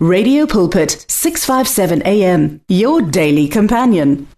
Radio Pulpit 657 AM your daily companion.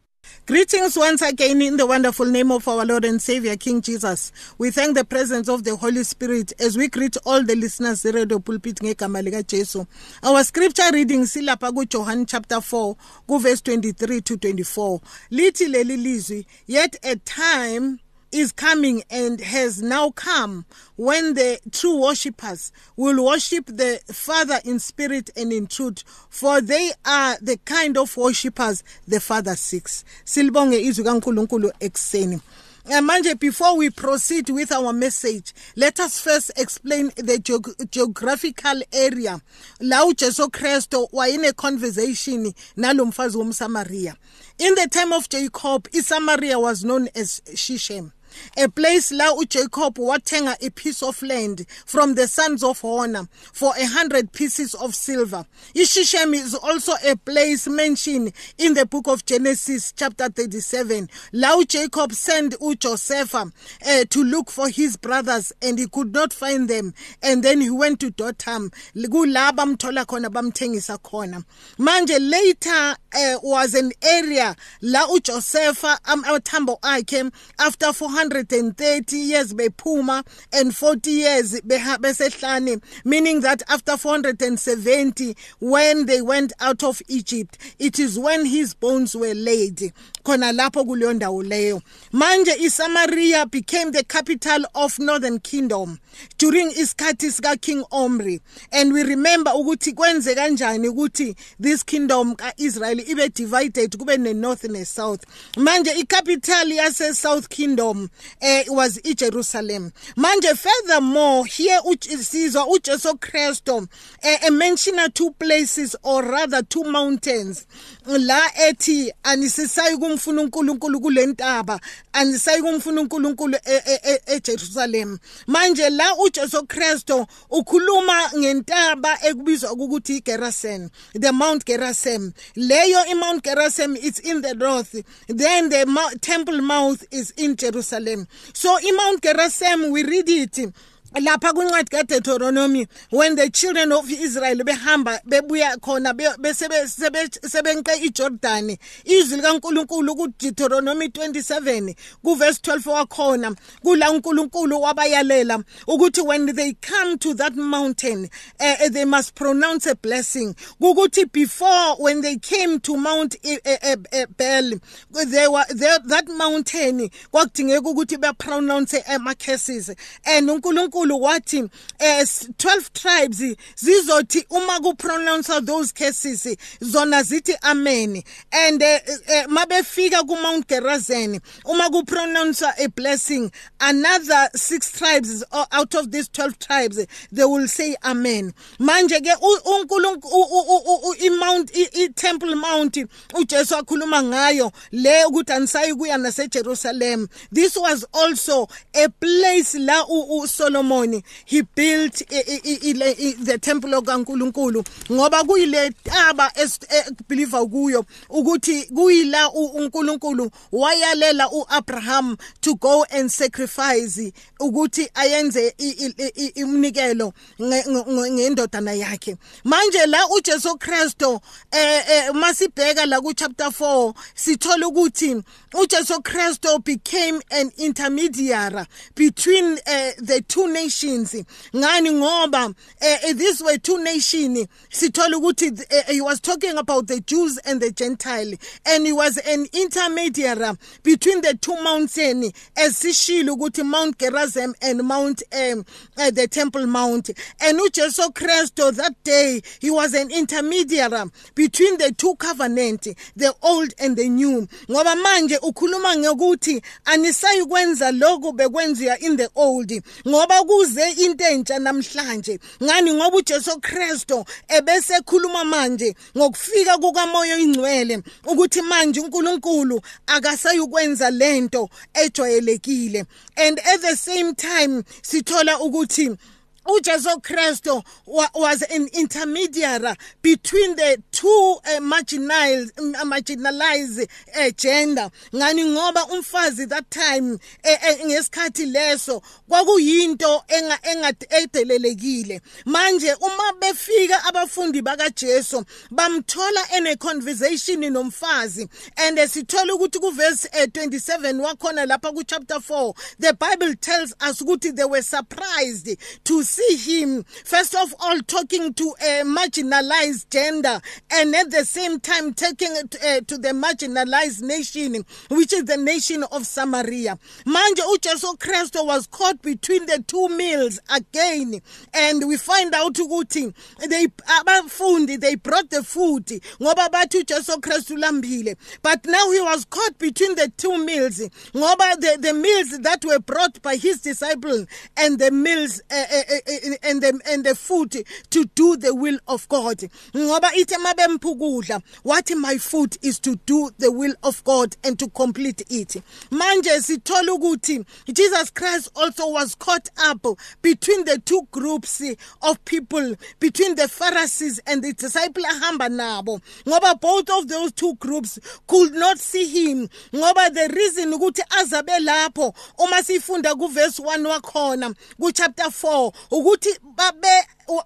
Greetings once again in the wonderful name of our Lord and Savior King Jesus. We thank the presence of the Holy Spirit as we greet all the listeners Radio Pulpit ngegama lika. Our scripture reading silapha ku John chapter 4 ku verse 23 to 24. Lithi leli lizwi yet a time is coming and has now come when the true worshippers will worship the Father in spirit and in truth, for they are the kind of worshippers the Father seeks. Silbonge izwi kaNkulunkulu ekseni. And uh, manje, before we proceed with our message, let us first explain the geog geographical area. La uJesu Kristo wayine conversation nalo mfazi womSamaria. In the time of Jacob, Samaria was known as Shechem. A place la uJacob wathenga a piece of land from the sons of Honor for a hundred pieces of silver. Ishishim is also a place mentioned in the book of Genesis chapter 37. La sent uJoseph uh, to look for his brothers and he could not find them and then he went to Dotham kulaba bamthola khona bamthengisa khona manje later uh, was an area la uJoseph amathambo akhe after 400 430 years bephuma and 40 years besehlane meaning that after 470 when they went out of Egypt it is when his bones were laid. Khona lapho kuleyo ndawo leyo. Manje iSamaria became the capital of northern kingdom during isikhathi sika King Omri. And we remember ukuthi kwenze kanjani ukuthi this kingdom kaIsrael ibe divided kube ne north ne south manje icapital yase south kingdom eh was iJerusalem manje furthermore here sizwa uJesu Kristo eh mention two places or rather two mountains. La ethi anisisayi kumfuna uNkulunkulu kulentaba anisayi kumfuna uNkulunkulu eJerusalem. Manje la uJesu Kristo ukhuluma ngentaba ekubizwa ukuthi iGerasen the Mount Gerizim leyo iMount Gerizim is in the north then the temple mount is in Jerusalem. So iMount Gerizim we read it. Lapha kwincwadi kaDeuteronomy when the children of Israel behamba bebuya khona besebenke iJordan izwi likaNkuluNkulu kuDeuteronomy 27 kuverse 12 wakhona kula uNkulunkulu wabayalela ukuthi when they come to that mountain uh, they must pronounce a blessing. Ukuthi before when they came to Mount Bel they were there, that mountain kwakudingeka ukuthi bepronounce ama curses and uNkulunkulu uNkulunkulu wathi eh 12 tribes zizothi uma ku pronounce those cases zona zithi amen. And uh, uh, mabefika ku Mount Gerizim uma ku pronounce a blessing another six tribes out of these 12 tribes they will say amen. Manje ke uNkulunkulu iMount iTemple Mount uJesu akhuluma ngayo le ukuthi anisayi kuya nase Jerusalem this was also a place la uSolomon Solomon he built the temple kaNkuluNkulu ngoba kuyile taba esibelieve kuyo ukuthi kuyila uNkulunkulu wayalela uAbraham to go and sacrifice ukuthi ayenze imnikelo ngendodana yakhe. Manje la uJesu Kristo eh, eh masibheka la ku chapter 4 sithola ukuthi uJesu Kristo became an intermediary between uh, the two nations. Ngani? Ngoba uh, these were two nations. Sithola ukuthi uh, he was talking about the Jews and the Gentile. And he was an intermediary between the two mountains as sishilo ukuthi Mount Gerizim and Mount um, uh, the Temple Mount. And uJesu Kristo that day he was an intermediary between the two covenant the old and the new. Ngoba manje ukhuluma ngokuthi anisayi kwenza lokho bekwenziwa in the old ngoba kuze into entsha namhlanje. Ngani? Ngoba uJesu Kristo ebese khuluma manje ngokufika kukamoya oyingcwele ukuthi manje uNkulunkulu akasayukwenza lento ejwayelekile. And at the same time sithola ukuthi uJesu Kristo was an intermediary between the too uh, marginalized uh, marginalized uh, gender. Ngani? Ngoba umfazi that time uh, ngesikhathi leso kwakuyinto enga engadelelekile manje uma befika abafundi bakaJesu bamthola ene conversation nomfazi and sithola ukuthi ku verse 27 wakhona lapha ku chapter 4 the bible tells us ukuthi they were surprised to see him first of all talking to a marginalized gender and at the same time taking it uh, to the marginalized nation which is the nation of Samaria. Manje uJesu Christ was caught between the two meals again and we find out ukuthi they abafundi they brought the food ngoba bathi uJesu ulambile. But now he was caught between the two meals ngoba the, the meals that were brought by his disciples and the meals uh, uh, uh, Eh, eh, and the and the food to do the will of God. Ngoba my food is to do the will of God and to complete it. Manje sithola ukuthi Jesus Christ also was caught up between the two groups of people between the Pharisees and the disciple ahamba nabo. Ngoba both of those two groups could not see him. Ngoba the reason ukuthi azabe lapho uma sifunda ku verse 1 wakhona ku chapter 4 ukuthi babe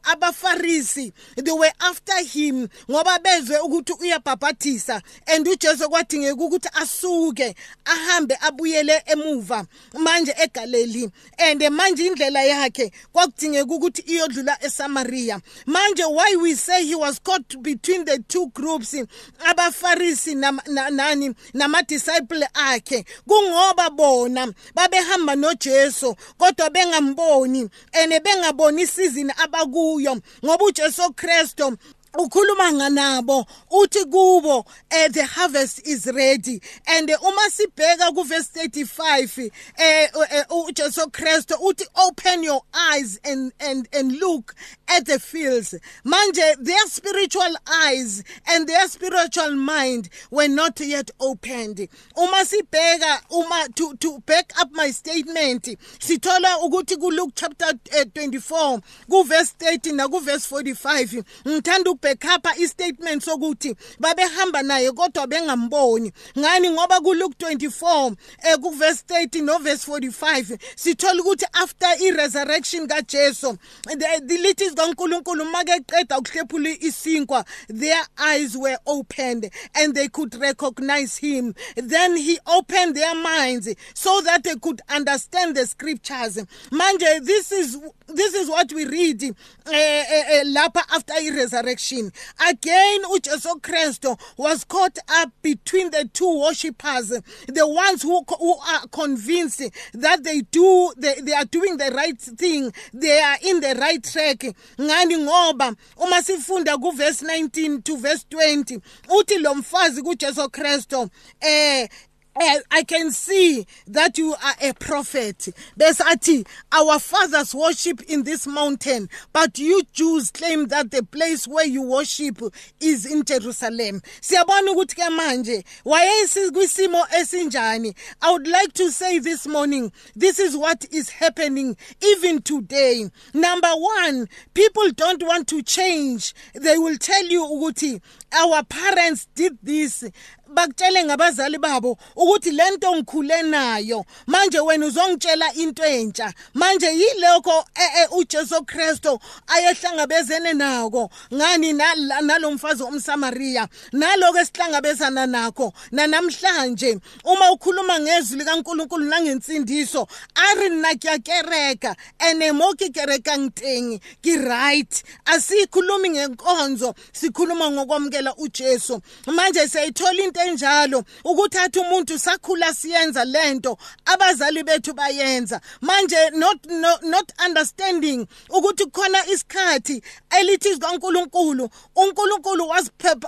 abafarisi they were after him ngoba bezwe ukuthi uyabhabhathisa and uJesu kwadingeka ukuthi asuke ahambe abuyele emuva manje eGalilee and manje indlela yakhe kwakudingeka ukuthi iyodlula eSamaria manje why we say he was caught between the two groups abafarisi nani nama disciple akhe? Kungoba bona babehamba noJesu kodwa bengamboni ene bengaboni isizini abaku kuyo ngoba uJesu Kristu ukhuluma nganabo uthi kubo eh, the harvest is ready. And uma sibheka ku verse 35 eh uJesu Kristu uthi open your eyes and and and look at the fields. Manje their spiritual eyes and their spiritual mind were not yet opened. Uma sibheka uma to to back up my statement sithola ukuthi ku Luke chapter uh, 24 ku verse 30 na ku verse 45 ngithanda backupa istatement sokuthi babehamba naye kodwa bengamboni. Ngani? Ngoba ku Luke 24 eh ku verse 30 no verse 45 sithola ukuthi after i resurrection kaJesu the lithi kaNkuluNkulu make qeda ukuhlephula isinkwa their eyes were opened and they could recognize him. Then he opened their minds so that they could understand the scriptures. Manje this is this is what we read uh, uh, uh, lapha after i resurrection again uJesu Kristu was caught up between the two worshippers the ones who, who are convinced that they do they, they are doing the right thing they are in the right track. Ngani ngoba uma sifunda ku verse 19 to verse 20 uthi lo mfazi kuJesu Kristu eh Eh, I can see that you are a prophet. Besathi, our fathers worship in this mountain, but you Jews claim that the place where you worship is in Jerusalem. Siyabona ukuthi ke manje wayeyikwisimo esinjani. I would like to say this morning, this is what is happening even today. Number 1, people don't want to change. They will tell you ukuthi our parents did this bakutshele ngabazali babo ukuthi lento ngikhule nayo. Manje wena uzongitshela into entsha. Manje yilokho uJesu Kristo ayehlangabezene nako. Ngani nalomfazi omSamaria naloko esihlangabezana nakho. Nanamhlanje uma ukhuluma ngezwi likaNkuluNkulu nangensindiso ari nna ke kereka ene mo ke kereka ngiteng ki right asikhulumi ngenkonzo sikhuluma ngokwamkela uJesu. Manje siyayithola into enjalo ukuthatha umuntu sakhula siyenza lento abazali bethu bayenza. Manje not not, understanding ukuthi khona isikhathi elithi kaNkuluNkulu uNkulunkulu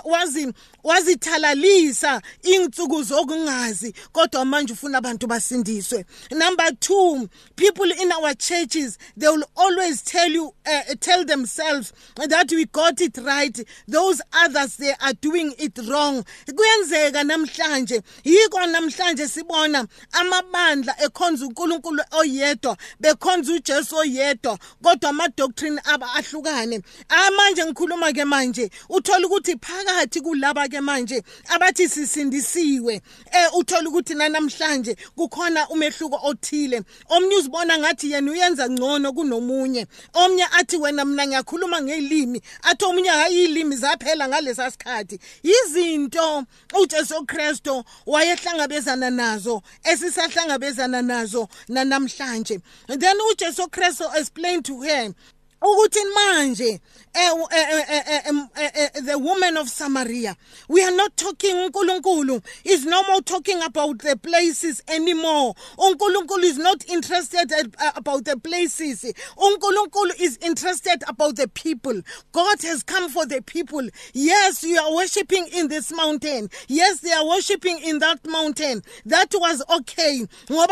wazi wazithalalisa insuku zokungazi kodwa manje ufuna abantu basindiswe. Number 2 people in our churches they will always tell you uh, tell themselves that we got it right those others they are doing it wrong. Kuyenzeka namhlanje. Yiko namhlanje sibona amabandla ekhonza uNkulunkulu oyedwa bekhonza uJesu oyedwa kodwa ama doctrine aba ahlukane. Amanje ngikhuluma ke manje uthola ukuthi phakathi kulaba ke manje abathi sisindisiwe eh uthola ukuthi namhlanje kukhona umehluko othile. Omnye uzibona ngathi yena uyenza ngcono kunomunye omnye athi wena mina ngiyakhuluma ngelimi athi omunye hayi ilimi zaphela ngalesa sikhathi. Izinto uJesu Kristo wayehlangabezana nazo esisahlangabezana nazo namhlanje then uJesu Kristo explained to her ukuthi manje Eh, eh, eh, the woman of Samaria. We are not talking uNkulunkulu is no more talking about the places anymore. uNkulunkulu is not interested uh, about the places. uNkulunkulu is interested about the people. God has come for the people. Yes you are worshiping in this mountain. Yes they are worshiping in that mountain. That was okay. But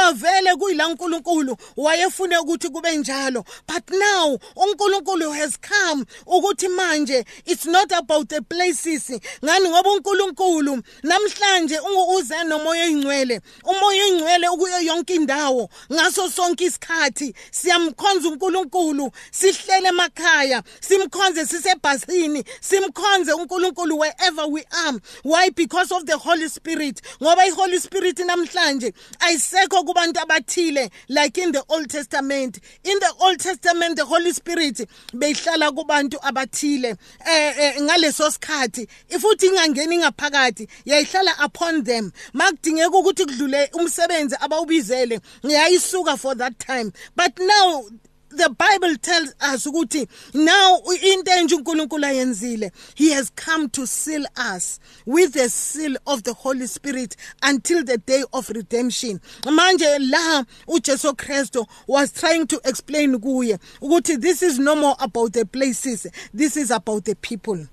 now uNkulunkulu has come ukuthi manje it's not about the places ngani ngoba uNkulunkulu namhlanje uze nomoya oyingcwele umoya oyingcwele ukuyo yonke indawo. Ngaso sonke isikhathi siyamkhonza uNkulunkulu sihlele emakhaya simkhonze sisebhasini simkhonze uNkulunkulu wherever we are. Why? Because of the holy spirit. Ngoba iholy spirit namhlanje ayisekho kubantu abathile like in the old testament. In the old testament the holy spirit beyihlala kubantu abathile eh, eh ngaleso sikhathi ifuthi ingangeni ngaphakathi yayihlala upon them. Makudingeka ukuthi kudlule umsebenzi abawubizele ngiyayisuka for that time. But now the bible tells us ukuthi now into enje uNkulunkulu ayenzile he has come to seal us with the seal of the holy spirit until the day of redemption. Manje la uJesu Kristo was trying to explain kuye ukuthi this is no more about the places this is about the people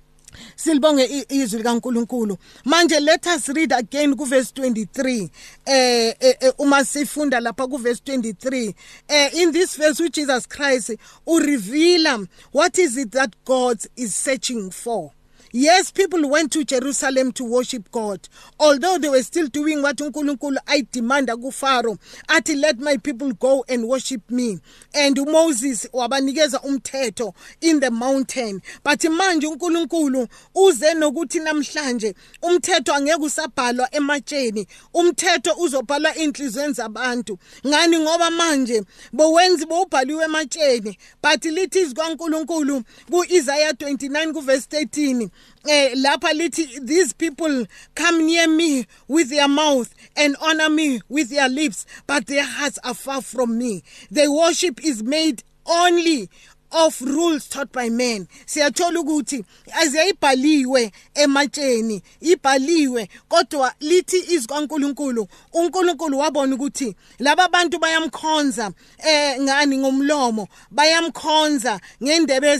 silibonge izwi likaNkuluNkulu. Manje let us read again kuverse 23 eh, eh uma sifunda lapha kuverse 23 eh in this verse which Jesus Christ ureveal what is it that God is searching for. Yes, people went to Jerusalem to worship God, although they were still doing what uNkulunkulu ayidemanda kuFaro, athi let my people go and worship me. And Moses wabanikeza umthetho in the mountain. But manje uNkulunkulu uze nokuthi namhlanje umthetho angeke usabhalwa ematsheni. Umthetho uzobhalwa inhlizweni zabantu. Ngani ngoba manje bowenzi bowubhaliwe ematsheni, but lithi izikaNkulunkulu kuIsaiah 29 kuverse 13 eh lapha lithi these people come near me with their mouth and honor me with their lips but their hearts are far from me. Their worship is made only of rules taught by men. Siyathola ukuthi aziyayibhaliwe ematsheni ibhaliwe kodwa lithi izikaNkuluNkulu uNkulunkulu wabona ukuthi laba bantu bayamkhonza eh ngani ngomlomo bayamkhonza ngendebe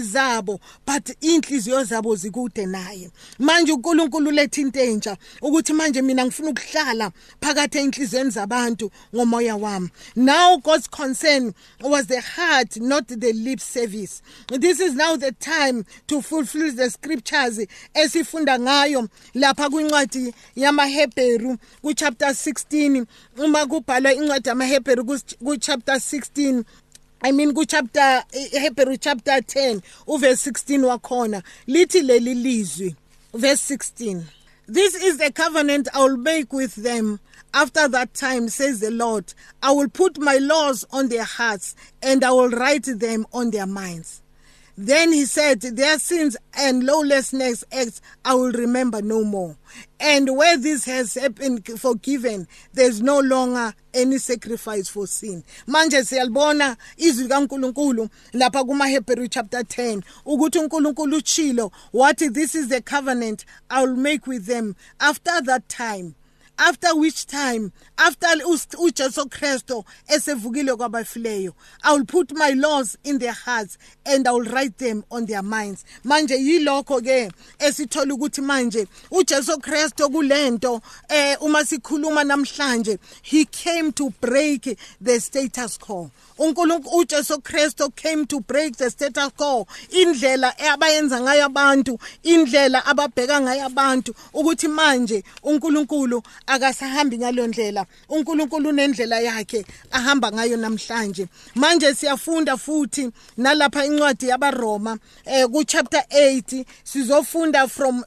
zabo but inhliziyo zabo zikude naye. Manje uNkulunkulu lethi into entsha ukuthi manje mina ngifuna ukuhlala phakathi enhlizweni zabantu ngomoya wami. Now God's concern was the heart not not the lip service. This is now the time to fulfill the scriptures esifunda ngayo lapha kwincwadi yamaHebheru ku chapter 16 uma kubhalwa incwadi yamaHebheru ku chapter 16 I mean ku chapter Hebrew chapter 10 uverse 16 wakhona. Lithi leli lizwi verse 16 This is the covenant I will make with them After that time, says the Lord, I will put my laws on their hearts and I will write them on their minds. Then he said, Their sins and lawlessness acts I will remember no more. And where this has been forgiven, there's no longer any sacrifice for sin. Manje siyalibona izwi kaNkuluNkulu lapha kumaHebrew chapter 10 ukuthi uNkulunkulu uchilo this is the covenant I will make with them after that time after which time after uJesu Kristo esevukile kwabafileyo i will put my laws in their hearts and i will write them on their minds. Manje yilokho ke esithola ukuthi manje uJesu Kristo kulento eh uma sikhuluma namhlanje he came to break the status quo. uNkulunkulu uJesu Kristo came to break the status quo. Indlela abayenza ngayo abantu indlela ababheka ngayo abantu ukuthi manje uNkulunkulu akasahambi ngaleyo ndlela uNkulunkulu unendlela yakhe ahamba ngayo namhlanje. Manje siyafunda futhi nalapha incwadi yabaRoma eh ku chapter 8 sizofunda from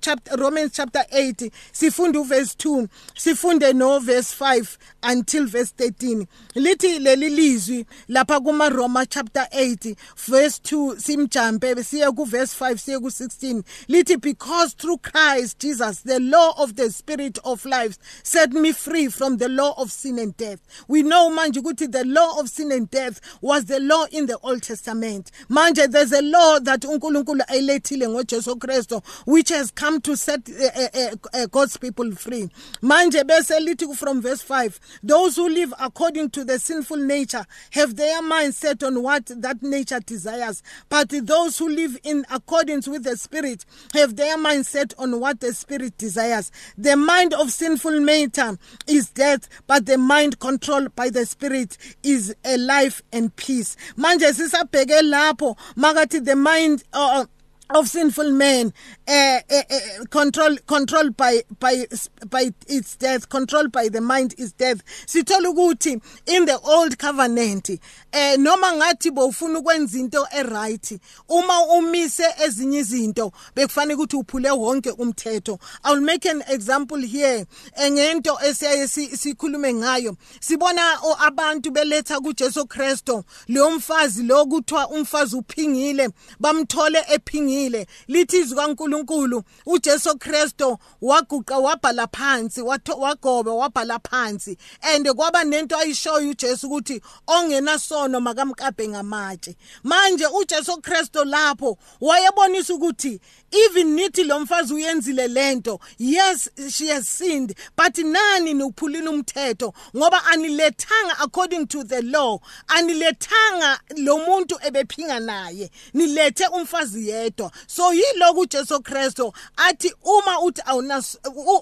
chapter Romans chapter 8 sifunda uverse 2 sifunde no verse 5 until verse 13 lithi leli lizwi lapha kuma Roma chapter 8 verse 2 simjampe siye ku verse 5 siye ku 16 lithi because through Christ Jesus the law of the spirit of life. Set me free from the law of sin and death. We know manje the law of sin and death was the law in the old testament. Manje there's a law that uNkulunkulu ayilethile ngoJesu Kristo which has come to set uh, uh, uh, God's people free. Manje bese from verse 5 those who live according to the sinful nature have their mind set on what that nature desires. But those who live in accordance with the spirit have their mind set on what the spirit desires. The mind of sinful matter is death but the mind controlled by the spirit is a life and peace. Manje sisabheke lapho makathi the mind uh, of sinful men uh, uh, uh, control controlled by by by its death controlled by the mind is death. Sithola ukuthi in the old covenant eh noma ngathi bowufuna ukwenza into eright uma umise ezinye izinto bekufanele ukuthi uphule wonke umthetho. I will make an example here ngento esiyaye sikhulume ngayo. Sibona abantu beletha kuJesu Kristo lo mfazi lo kuthiwa umfazi uphingile bamthole ephingile. Liqinile lithi izwi kaNkuluNkulu uJesu Kristo waguqa wabhala phansi wagoba wabhala phansi. And kwaba nento ayishoyo uJesu ukuthi ongena sono makamkabe ngamatshe. Manje uJesu Kristo lapho wayebonisa ukuthi even nithi lo mfazi uyenzile lento yes she has sinned but nani niuphulile umthetho? Ngoba anilethanga according to the law anilethanga lo muntu ebephinga naye nilethe umfazi yedwa. So yiloku uJesu Kristo athi uma uthi awuna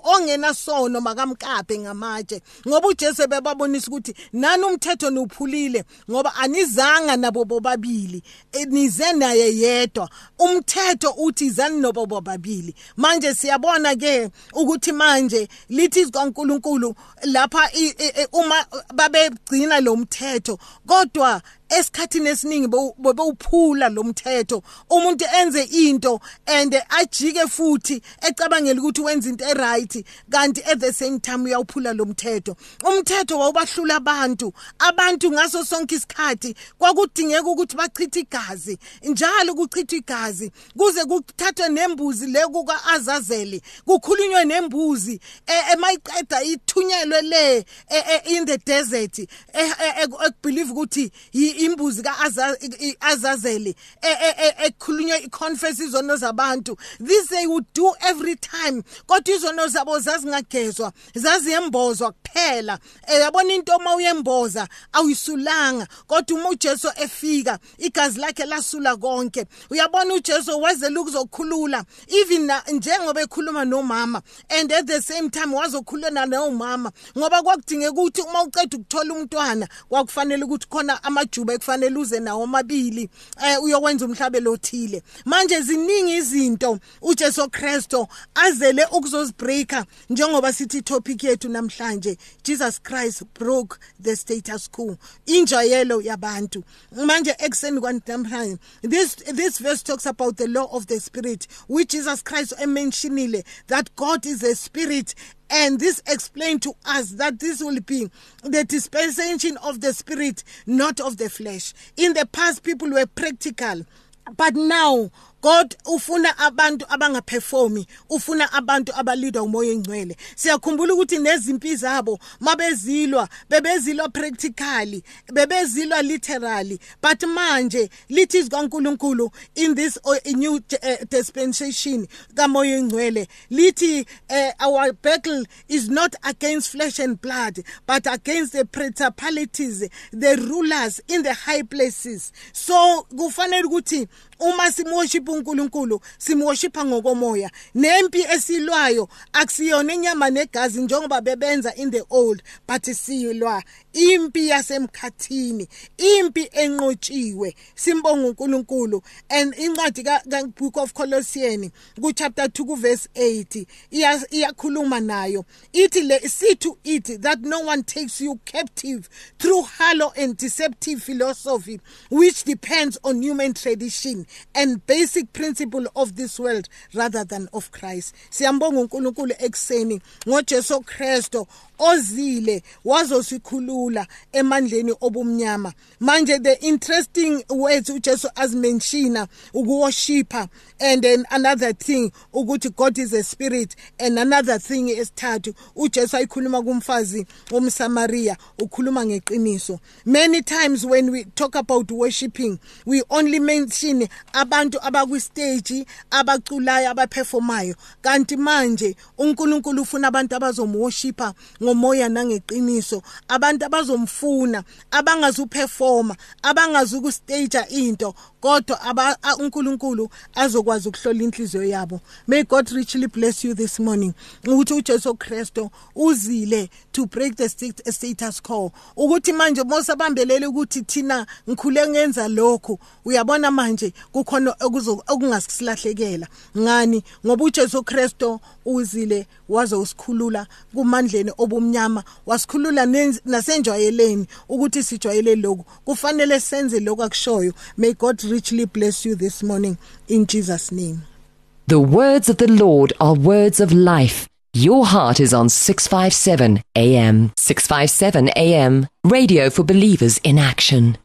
ongena sono makamkape ngamatshe. Ngoba uJesu bebabonisa ukuthi nani umthetho niuphulile ngoba anizanga nabo bobabili nize naye yedwa. Umthetho uthi izani nobo bobabili manje siyabona ke ukuthi manje lithi kaNkuluNkulu lapha uma babegcina lo mthetho kodwa esikhathini esiningi bebewuphula lo mthetho. Umuntu enze into and ajike futhi ecabangela ukuthi wenza into eright kanti at the same time uyawuphula lo mthetho. Umthetho wawubahlula abantu abantu ngaso sonke isikhathi kwakudingeka ukuthi bachithe igazi njalo kuchithwa igazi kuze kuthathwe nembuzi le kuka azazeli kukhulunywe nembuzi emayiqeda ithunyelwe le e, e, in the desert ekubelieve ukuthi imbuzi kaazazeli ekhulunywa iconfess izono zabantu. This they would do every time. Kodwa izono zabo zazingagezwa zaziyembozwa kuphela. Yabona into uma uyemboza awuyisulanga. Kodwa uma uJesu efika igazi lakhe lasula konke. Uyabona uJesu wezela ukuzokhulula even njengoba ekhuluma nomama and at the same time wazokhuluna nomama ngoba kwakudingeka ukuthi uma uceda ukuthola umntwana kwakufanele ukuthi khona amajuba bekufanele uze nawo amabili eh uyokwenza umhlabelo othile. Manje ziningi izinto uJesu Kristo azele ukuzozibreaka njengoba sithi topic yethu namhlanje Jesus Christ broke the status quo injayelo yabantu. Manje ekseni kwanamhlanje this this verse talks about the law of the spirit which Jesus Christ mentioned that God is a spirit And this explained to us that this will be the dispensation of the spirit, not of the flesh. In the past, people were practical. But now God ufuna abantu abangaperformi ufuna abantu abalidwa umoya engcwele. Siyakhumbula ukuthi nezimpi zabo mabezilwa bebezilwa practically bebezilwa literally but manje lithi izikaNkuluNkulu in this uh, new uh, dispensation kamoya engcwele lithi uh, our battle is not against flesh and blood but against the principalities the rulers in the high places. So kufanele ukuthi uma simworship uNkulunkulu simworshipa ngokomoya. Nempi esilwayo akusiyona inyama negazi njengoba bebenza in the old but siyilwa. Impi yasemkhathini impi enqotshiwe simbonga uNkulunkulu. And incwadi ka book of Colossians ku chapter 2 ku verse 8 iyakhuluma nayo. Ithi le see to it that no one takes you captive through hollow and deceptive philosophy which depends on human tradition. And basic principle of this world rather than of Christ. Siyambonga uNkulunkulu ekseni ngoJesu Kristo ozile wazosikhulula emandleni obumnyama. Manje the interesting words uJesu azimenshina ukuworshipa and then another thing ukuthi God is a spirit and another thing esithathu uJesu ayikhuluma kumfazi womsamaria ukhuluma ngeqiniso. Many times when we talk about worshiping we only mention abantu abakwi stage abaculayo abaperformayo kanti manje uNkulunkulu ufuna abantu abazomworshipa ngomoya nangeqiniso. Abantu abazomfuna abangazuperforma abangazukustage into. Kodwa uNkulunkulu azokwazi ukuhlola inhliziyo yabo. May god richly bless you this morning. Ukuthi uJesu Kristo uzile to break the status quo. Ukuthi manje mosabambelele ukuthi thina ngikhule ngenza lokho uyabona manje kukhona okungasilahlekela. Ngani? Ngoba uJesu Kristo uzile waze usikhulula kumandleni obumnyama wasikhulula nasenjwayeleni ukuthi sijwayele lokho kufanele senze lokho akushoyo. May god richly bless you this morning in Jesus name. The words of the Lord are words of life. Your heart is on 657 AM 657 AM radio for believers in action.